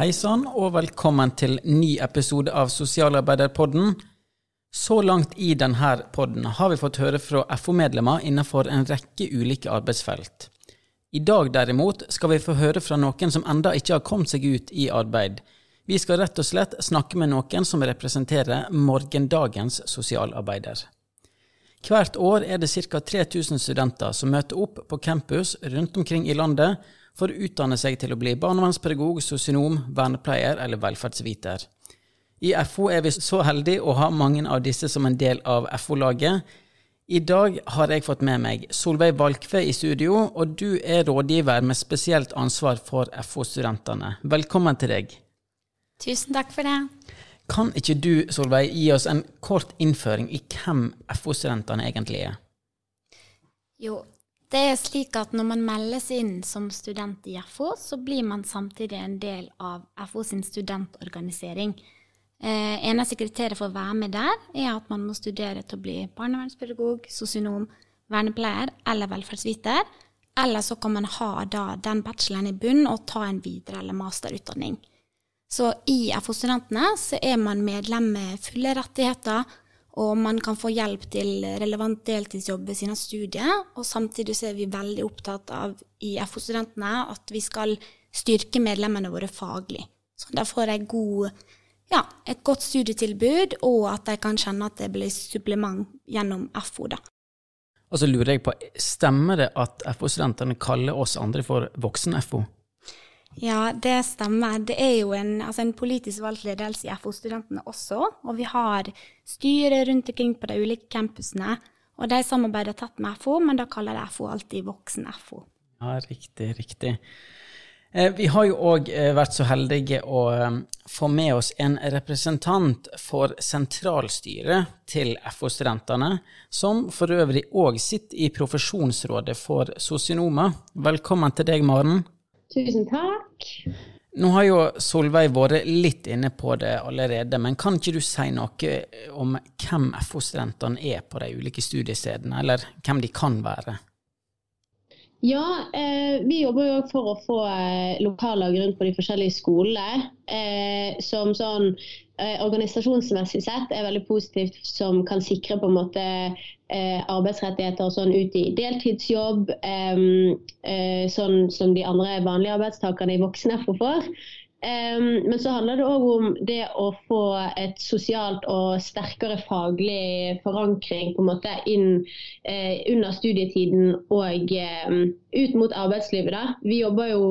Hei sann, og velkommen til ny episode av Sosialarbeiderpodden. Så langt i denne podden har vi fått høre fra FO-medlemmer innenfor en rekke ulike arbeidsfelt. I dag derimot skal vi få høre fra noen som enda ikke har kommet seg ut i arbeid. Vi skal rett og slett snakke med noen som representerer morgendagens sosialarbeider. Hvert år er det ca. 3000 studenter som møter opp på campus rundt omkring i landet for å utdanne seg til å bli barnevernspedagog, sosionom, vernepleier eller velferdsviter. I FO er vi så heldige å ha mange av disse som en del av FO-laget. I dag har jeg fått med meg Solveig Valkve i studio, og du er rådgiver med spesielt ansvar for FO-studentene. Velkommen til deg. Tusen takk for det. Kan ikke du, Solveig, gi oss en kort innføring i hvem FO-studentene egentlig er? Jo, det er slik at når man meldes inn som student i FO, så blir man samtidig en del av FO sin studentorganisering. Eh, eneste kriteriet for å være med der, er at man må studere til å bli barnevernspedagog, sosionom, vernepleier eller velferdsviter. Eller så kan man ha den bacheloren i bunn og ta en videre- eller masterutdanning. Så i FO-studentene så er man medlem med fulle rettigheter, og man kan få hjelp til relevant deltidsjobb ved siden av studiet. Og samtidig så er vi veldig opptatt av i FO-studentene at vi skal styrke medlemmene våre faglig. Så da får de god, ja, et godt studietilbud, og at de kan kjenne at det blir supplement gjennom FO. da. Og så lurer jeg på, Stemmer det at FO-studentene kaller oss andre for voksen-FO? Ja, det stemmer. Det er jo en, altså en politisk valgt ledelse i FO-studentene også. Og vi har styre rundt omkring på de ulike campusene. Og de samarbeider tett med FO, men da kaller de FO alltid voksen-FO. Ja, riktig, riktig. Eh, vi har jo òg eh, vært så heldige å eh, få med oss en representant for sentralstyret til FO-studentene, som for øvrig òg sitter i profesjonsrådet for sosionomer. Velkommen til deg, Maren. Tusen takk. Nå har jo Solveig vært litt inne på det allerede, men kan ikke du si noe om hvem FO-studentene er på de ulike studiestedene, eller hvem de kan være? Ja, eh, vi jobber jo for å få eh, lokallag rundt på de forskjellige skolene. Eh, som sånn eh, organisasjonsmessig sett er veldig positivt, som kan sikre på en måte arbeidsrettigheter arbeidsrettigheter sånn ut i deltidsjobb, sånn som de andre vanlige arbeidstakerne i voksen-FO får. Um, men så handler det òg om det å få et sosialt og sterkere faglig forankring på en måte inn uh, under studietiden og um, ut mot arbeidslivet. Da. Vi jobber jo,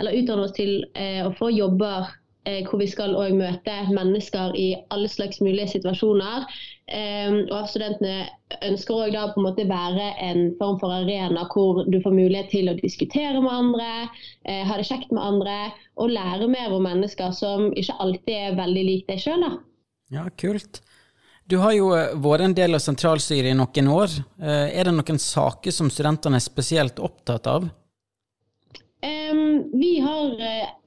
eller utdanner oss til uh, å få jobber hvor vi skal møte mennesker i alle slags mulige situasjoner. Um, og studentene ønsker òg da på en måte være en form for arena hvor du får mulighet til å diskutere med andre, uh, ha det kjekt med andre og lære mer om mennesker som ikke alltid er veldig lik deg sjøl. Ja, kult. Du har jo vært en del av sentralstyret i noen år. Er det noen saker som studentene er spesielt opptatt av? Vi har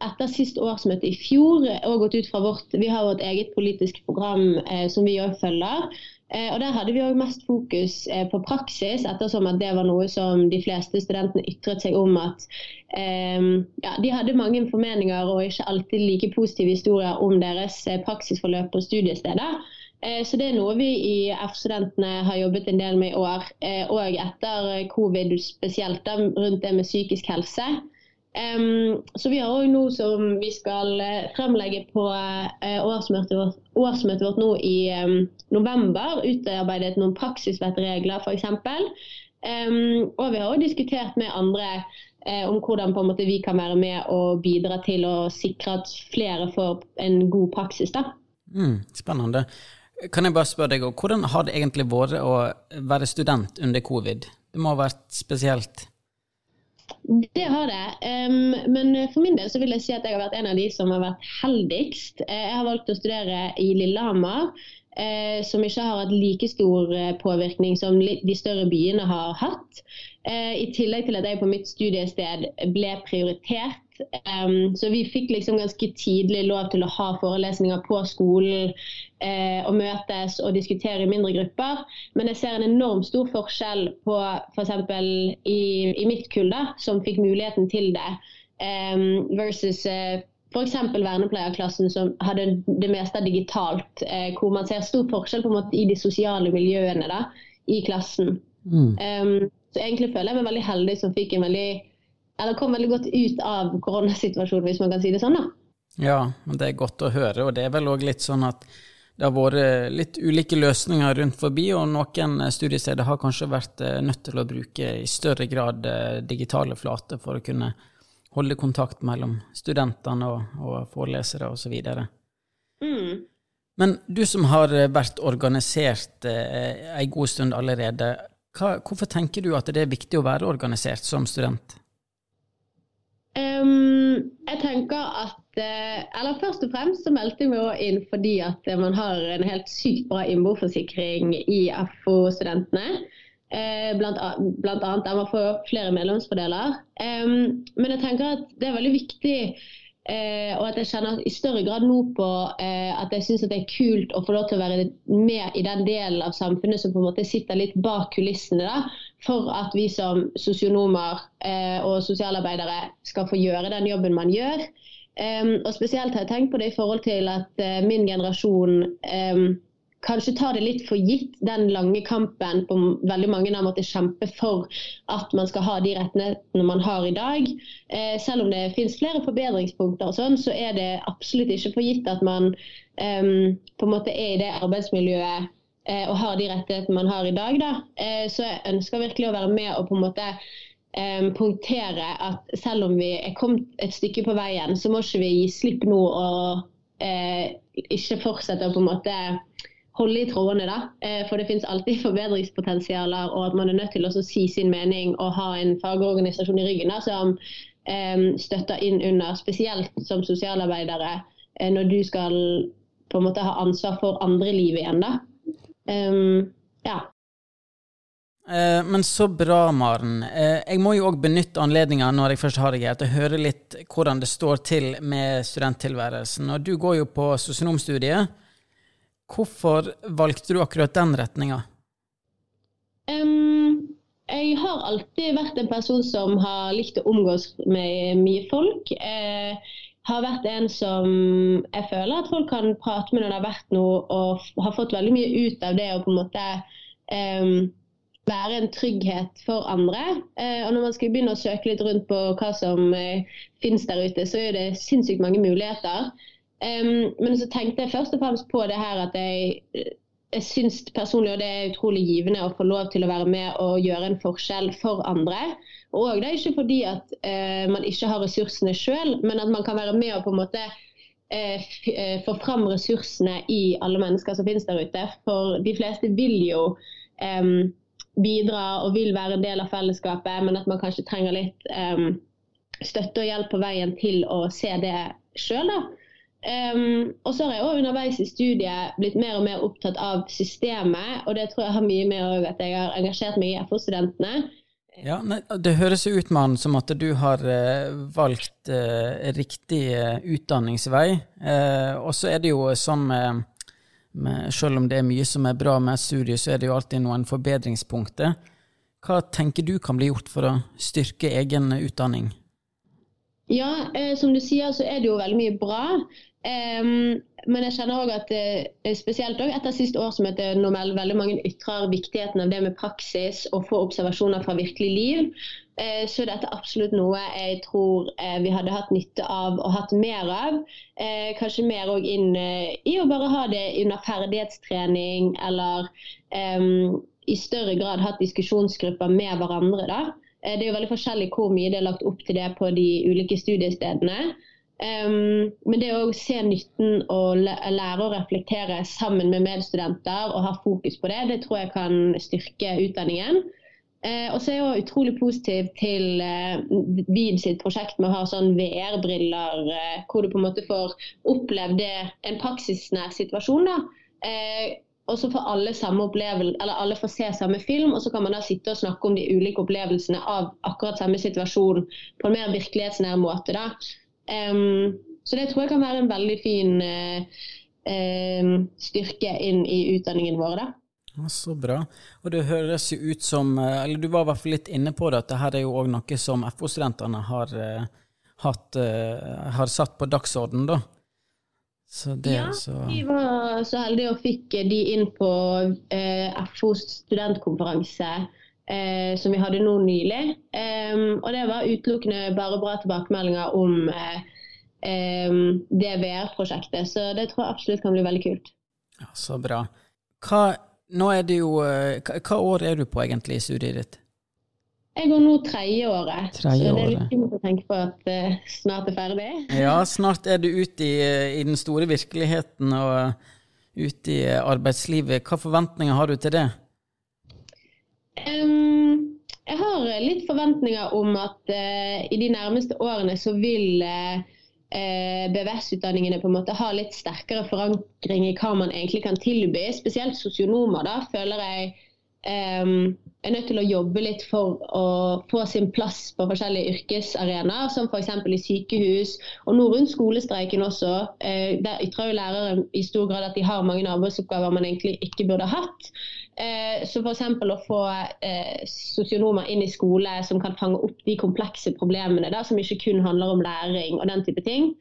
etter siste årsmøte i fjor og gått ut fra vårt Vi har vårt eget politisk program eh, som vi òg følger. Eh, og Der hadde vi òg mest fokus eh, på praksis, ettersom at det var noe som de fleste studentene ytret seg om at ja, de hadde mange formeninger og ikke alltid like positive historier om deres praksisforløp på studiestedet. Så det er noe vi i F-studentene har jobbet en del med i år. Og etter covid spesielt rundt det med psykisk helse. Så vi har òg noe som vi skal uh, fremlegge på uh, årsmøtet, vårt, årsmøtet, vårt, nå i november. Utarbeidet noen praksisvettregler f.eks. Um, og vi har òg diskutert med andre uh, om hvordan måte, vi kan være med og bidra til å sikre at flere får en god praksis. Mm, spennende. Kan jeg bare spørre deg, Hvordan har det egentlig vært å være student under covid? Det må ha vært spesielt? Det har det. Um, men for min del så vil jeg si at jeg har vært en av de som har vært heldigst. Eh, jeg har valgt å studere i Lillehammer, uh, som ikke har hatt like stor eh, påvirkning som de større byene har hatt. Uh, I tillegg til at jeg på mitt studiested ble prioritert Um, så vi fikk liksom ganske tidlig lov til å ha forelesninger på skolen uh, og møtes og diskutere i mindre grupper. Men jeg ser en enormt stor forskjell på f.eks. I, i mitt kull, da, som fikk muligheten til det, um, versus uh, f.eks. vernepleierklassen som hadde det meste digitalt, eh, hvor man ser stor forskjell på en måte i de sosiale miljøene da, i klassen. Mm. Um, så egentlig føler jeg meg veldig heldig som fikk en veldig eller kom veldig godt ut av koronasituasjonen, hvis man kan si det sånn. da. Ja, men det er godt å høre. Og det er vel òg litt sånn at det har vært litt ulike løsninger rundt forbi, og noen studiesteder har kanskje vært eh, nødt til å bruke i større grad eh, digitale flater for å kunne holde kontakt mellom studentene og, og forelesere osv. Mm. Men du som har vært organisert eh, en god stund allerede, hva, hvorfor tenker du at det er viktig å være organisert som student? Um, jeg tenker at uh, Eller først og fremst så meldte jeg meg inn fordi at uh, man har en helt sykt bra innboforsikring i FO-studentene. Uh, blant, blant, annet der man får flere medlemsfordeler. Um, men jeg tenker at det er veldig viktig Eh, og at jeg kjenner i større grad nå på eh, at jeg syns det er kult å få lov til å være med i den delen av samfunnet som på en måte sitter litt bak kulissene, da, for at vi som sosionomer eh, og sosialarbeidere skal få gjøre den jobben man gjør. og Spesielt har jeg tenkt på det i forhold til at eh, min generasjon kanskje tar det litt for gitt, den lange kampen på veldig mange har måttet kjempe for at man skal ha de rettighetene man har i dag. Eh, selv om det finnes flere forbedringspunkter, og sånn, så er det absolutt ikke for gitt at man eh, på en måte er i det arbeidsmiljøet eh, og har de rettighetene man har i dag. Da. Eh, så jeg ønsker virkelig å være med og på en måte eh, punktere at selv om vi er kommet et stykke på veien, så må ikke vi gi slipp nå og eh, ikke fortsette å på en måte holde i trådene. da, eh, For det finnes alltid forbedringspotensialer, og at man er nødt til å si sin mening og ha en fagorganisasjon i ryggen da, som um, støtter inn under, spesielt som sosialarbeidere, uh, når du skal på en måte ha ansvar for andre liv igjen. da. Um, ja. Men så bra, Maren. Jeg må jo òg benytte anledninga når jeg først har deg her, til å høre litt hvordan det står til med studenttilværelsen. Og du går jo på sosionomstudiet. Hvorfor valgte du akkurat den retninga? Um, jeg har alltid vært en person som har likt å omgås med mye folk. Jeg har vært en som jeg føler at folk kan prate med når det har vært noe, og har fått veldig mye ut av det å på en måte um, være en trygghet for andre. Uh, og når man skal begynne å søke litt rundt på hva som uh, finnes der ute, så er det sinnssykt mange muligheter. Um, men så tenkte jeg først og fremst på det her at jeg, jeg syns personlig og det er utrolig givende å få lov til å være med og gjøre en forskjell for andre. Og det er ikke fordi at uh, man ikke har ressursene sjøl, men at man kan være med og på en måte uh, få fram ressursene i alle mennesker som finnes der ute. For de fleste vil jo um, bidra og vil være en del av fellesskapet, men at man kanskje trenger litt um, støtte og hjelp på veien til å se det sjøl. Um, og så har jeg også underveis i studiet blitt mer og mer opptatt av systemet, og det tror jeg har mye med at jeg har engasjert meg i FO-studentene. Ja, Det høres ut man, som at du har eh, valgt eh, riktig eh, utdanningsvei. og så er det jo sånn med, Selv om det er mye som er bra med studiet, så er det jo alltid noen forbedringspunkter. Hva tenker du kan bli gjort for å styrke egen utdanning? Ja, som du sier så er det jo veldig mye bra. Um, men jeg kjenner også at eh, spesielt også etter siste årsmøte, når veldig mange ytrer viktigheten av det med praksis og få observasjoner fra virkelig liv, uh, så er dette absolutt noe jeg tror uh, vi hadde hatt nytte av og hatt mer av. kanskje mer òg inn i å bare ha det under ferdighetstrening, eller i større grad hatt diskusjonsgrupper med hverandre. da. Det er jo veldig forskjellig hvor mye det er lagt opp til det på de ulike studiestedene. Men det å se nytten og lære å reflektere sammen med medstudenter og ha fokus på det, det tror jeg kan styrke utdanningen. Uh, og så er jeg utrolig positiv til VID sitt prosjekt med å ha sånn VR-briller, hvor du på en måte får opplevd en praksisnær situasjon. da. Og så får alle alle får se samme film, og så kan man da sitte og snakke om de ulike opplevelsene av akkurat samme situasjon på en mer virkelighetsnær måte. da. Um, så det tror jeg kan være en veldig fin uh, um, styrke inn i utdanningen vår. da. Så bra. Og det høres jo ut som, eh, eller du var i hvert fall litt inne på det, at dette er jo òg noe som FO-studentene har, hatt, uh, har satt på dagsordenen, da. Så det, ja, så... vi var så heldige og fikk de inn på eh, FOs studentkonferanse eh, som vi hadde nå nylig. Um, og det var utelukkende bare bra tilbakemeldinger om eh, um, det VR-prosjektet. Så det tror jeg absolutt kan bli veldig kult. Ja, Så bra. Hva, nå er det jo, eh, hva, hva år er du på egentlig i studiet ditt? Jeg går nå tredjeåret, tredje så det er litt fint å tenke på at uh, snart er ferdig. Ja, snart er du ute i, i, den store virkeligheten og ute i arbeidslivet. Hva forventninger har du til det? Um, jeg har litt forventninger om at uh, i de nærmeste årene så vil uh, BVS-utdanningene på en måte ha litt sterkere forankring i hva man egentlig kan tilby. Spesielt sosionomer, da, føler jeg um, er nødt til å jobbe litt for å få sin plass på forskjellige yrkesarenaer, som f.eks. i sykehus. Og nå rundt skolestreiken også. Eh, der ytrer jo lærere i stor grad at de har mange arbeidsoppgaver man egentlig ikke burde hatt. Eh, så f.eks. å få eh, sosionomer inn i skole som kan fange opp de komplekse problemene der, som ikke kun handler om læring og den type ting.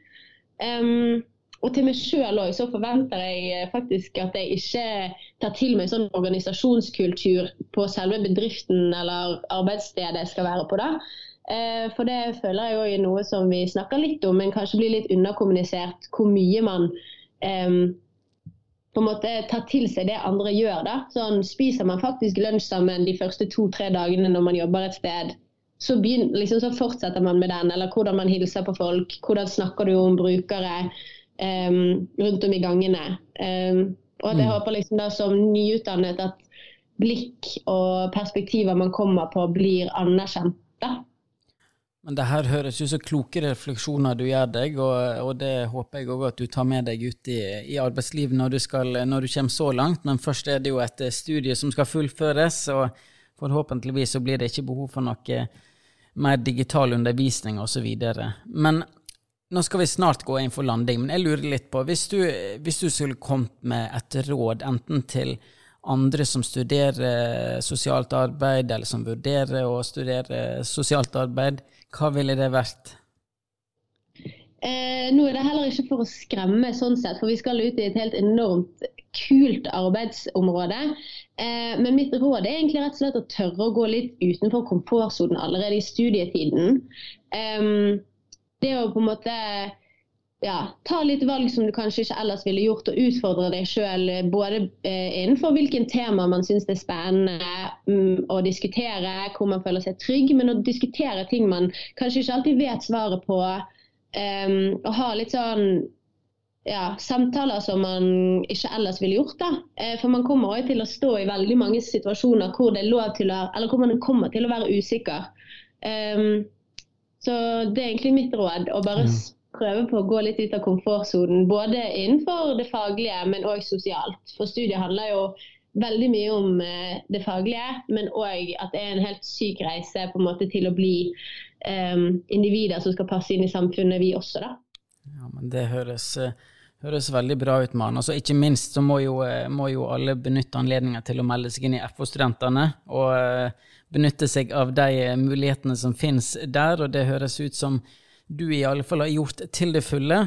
Um, og til meg sjøl òg, så forventer jeg eh, faktisk at jeg ikke tar til meg sånn organisasjonskultur på selve bedriften eller arbeidsstedet jeg skal være på. da. Eh, for det føler jeg òg er noe som vi snakker litt om, men kanskje blir litt underkommunisert hvor mye man um, på en måte tar til seg det andre gjør. da. Sånn, Spiser man faktisk lunsj sammen de første to-tre dagene når man jobber et sted, så, begynner, liksom, så fortsetter man med den. Eller hvordan man hilser på folk, hvordan snakker du om brukere um, rundt om i gangene. Um, og jeg mm. håper liksom da som nyutdannet at blikk og perspektiver man kommer på, blir anerkjent. da. Men det her høres jo så kloke refleksjoner du gjør deg, og, og det håper jeg òg at du tar med deg ut i, i arbeidslivet når du, skal, når du kommer så langt. Men først er det jo et studie som skal fullføres, og forhåpentligvis så blir det ikke behov for noe mer digital undervisning osv. Men nå skal vi snart gå inn for landing, men jeg lurer litt på Hvis du, hvis du skulle kommet med et råd enten til andre som studerer sosialt arbeid, eller som vurderer å studere sosialt arbeid, hva ville det vært? Eh, nå er det heller ikke for å skremme, sånn sett, for vi skal ut i et helt enormt kult arbeidsområde. Eh, men mitt råd er egentlig rett og slett å tørre å gå litt utenfor komfortsonen allerede i studietiden. Eh, det å på en måte ja, ta litt valg som du kanskje ikke ellers ville gjort, og utfordre deg sjøl både eh, innenfor hvilken tema man syns er spennende um, å diskutere, hvor man føler seg trygg, men å diskutere ting man kanskje ikke alltid vet svaret på. Um, og ha litt sånn ja, samtaler som man ikke ellers ville gjort. da. Eh, for man kommer også til å stå i veldig mange situasjoner hvor det er lov til å, eller hvor man kommer til å være usikker. Um, så det er egentlig mitt råd. Å bare ja. prøve på å gå litt ut av komfortsonen. Både innenfor det faglige, men òg sosialt. For studiet handler jo veldig mye om eh, det faglige, men òg at det er en helt syk reise på en måte til å bli um, individer som skal passe inn i samfunnet, vi også, da. Ja, men det høres, eh, høres veldig bra ut, mann. Altså, ikke minst så må jo, eh, må jo alle benytte anledninga til å melde seg inn i FO-studentene. og benytte seg av de mulighetene som finnes der, og det høres ut som du i alle fall har gjort til det fulle.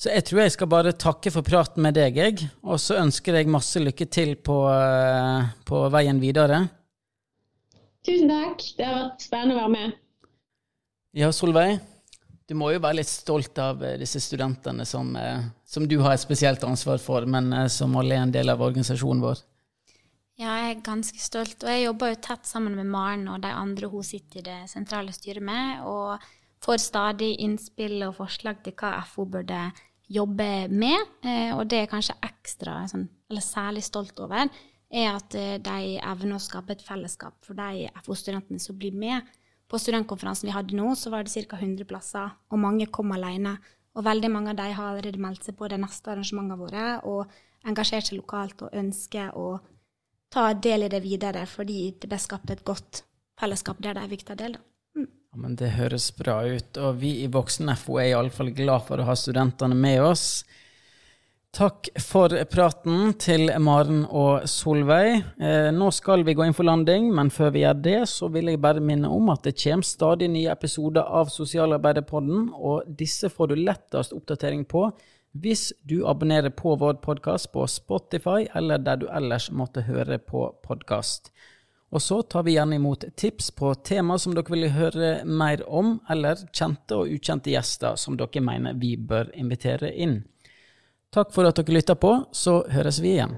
Så jeg tror jeg skal bare takke for praten med deg, jeg, og så ønsker jeg masse lykke til på, eh, på veien videre. Tusen takk. Det har vært spennende å være med. Ja, Solveig. Du må jo være litt stolt av eh, disse studentene som, eh, som du har et spesielt ansvar for, men som alle er en del av organisasjonen vår. Ja, jeg er ganske stolt. Og jeg jobber jo tett sammen med Maren og de andre hun sitter i det sentrale styret med, og får stadig innspill og forslag til hva FO burde jobbe med. Eh, og det er kanskje ekstra, sånn, eller særlig stolt over, er at eh, de evner å skape et fellesskap for de FO-studentene som blir med. På studentkonferansen vi hadde nå, så var det ca. 100 plasser, og mange kom alene. Og veldig mange av de har allerede meldt seg på de neste arrangementene våre og engasjert seg lokalt og ønsker å ta del i det videre, fordi det ble skapt et godt fellesskap der det er viktig å dele. Mm. Ja, men Det høres bra ut, og vi i Voksen-FO er iallfall glad for å ha studentene med oss. Takk for praten til Maren og Solveig. Eh, nå skal vi gå inn for landing, men før vi gjør det, så vil jeg bare minne om at det kommer stadig nye episoder av Sosialarbeiderpodden, og disse får du lettest oppdatering på hvis du abonnerer på vår podkast på Spotify eller der du ellers måtte høre på podkast. Og så tar vi gjerne imot tips på tema som dere vil høre mer om, eller kjente og ukjente gjester som dere mener vi bør invitere inn. Takk for at dere lytta på, så høres vi igjen.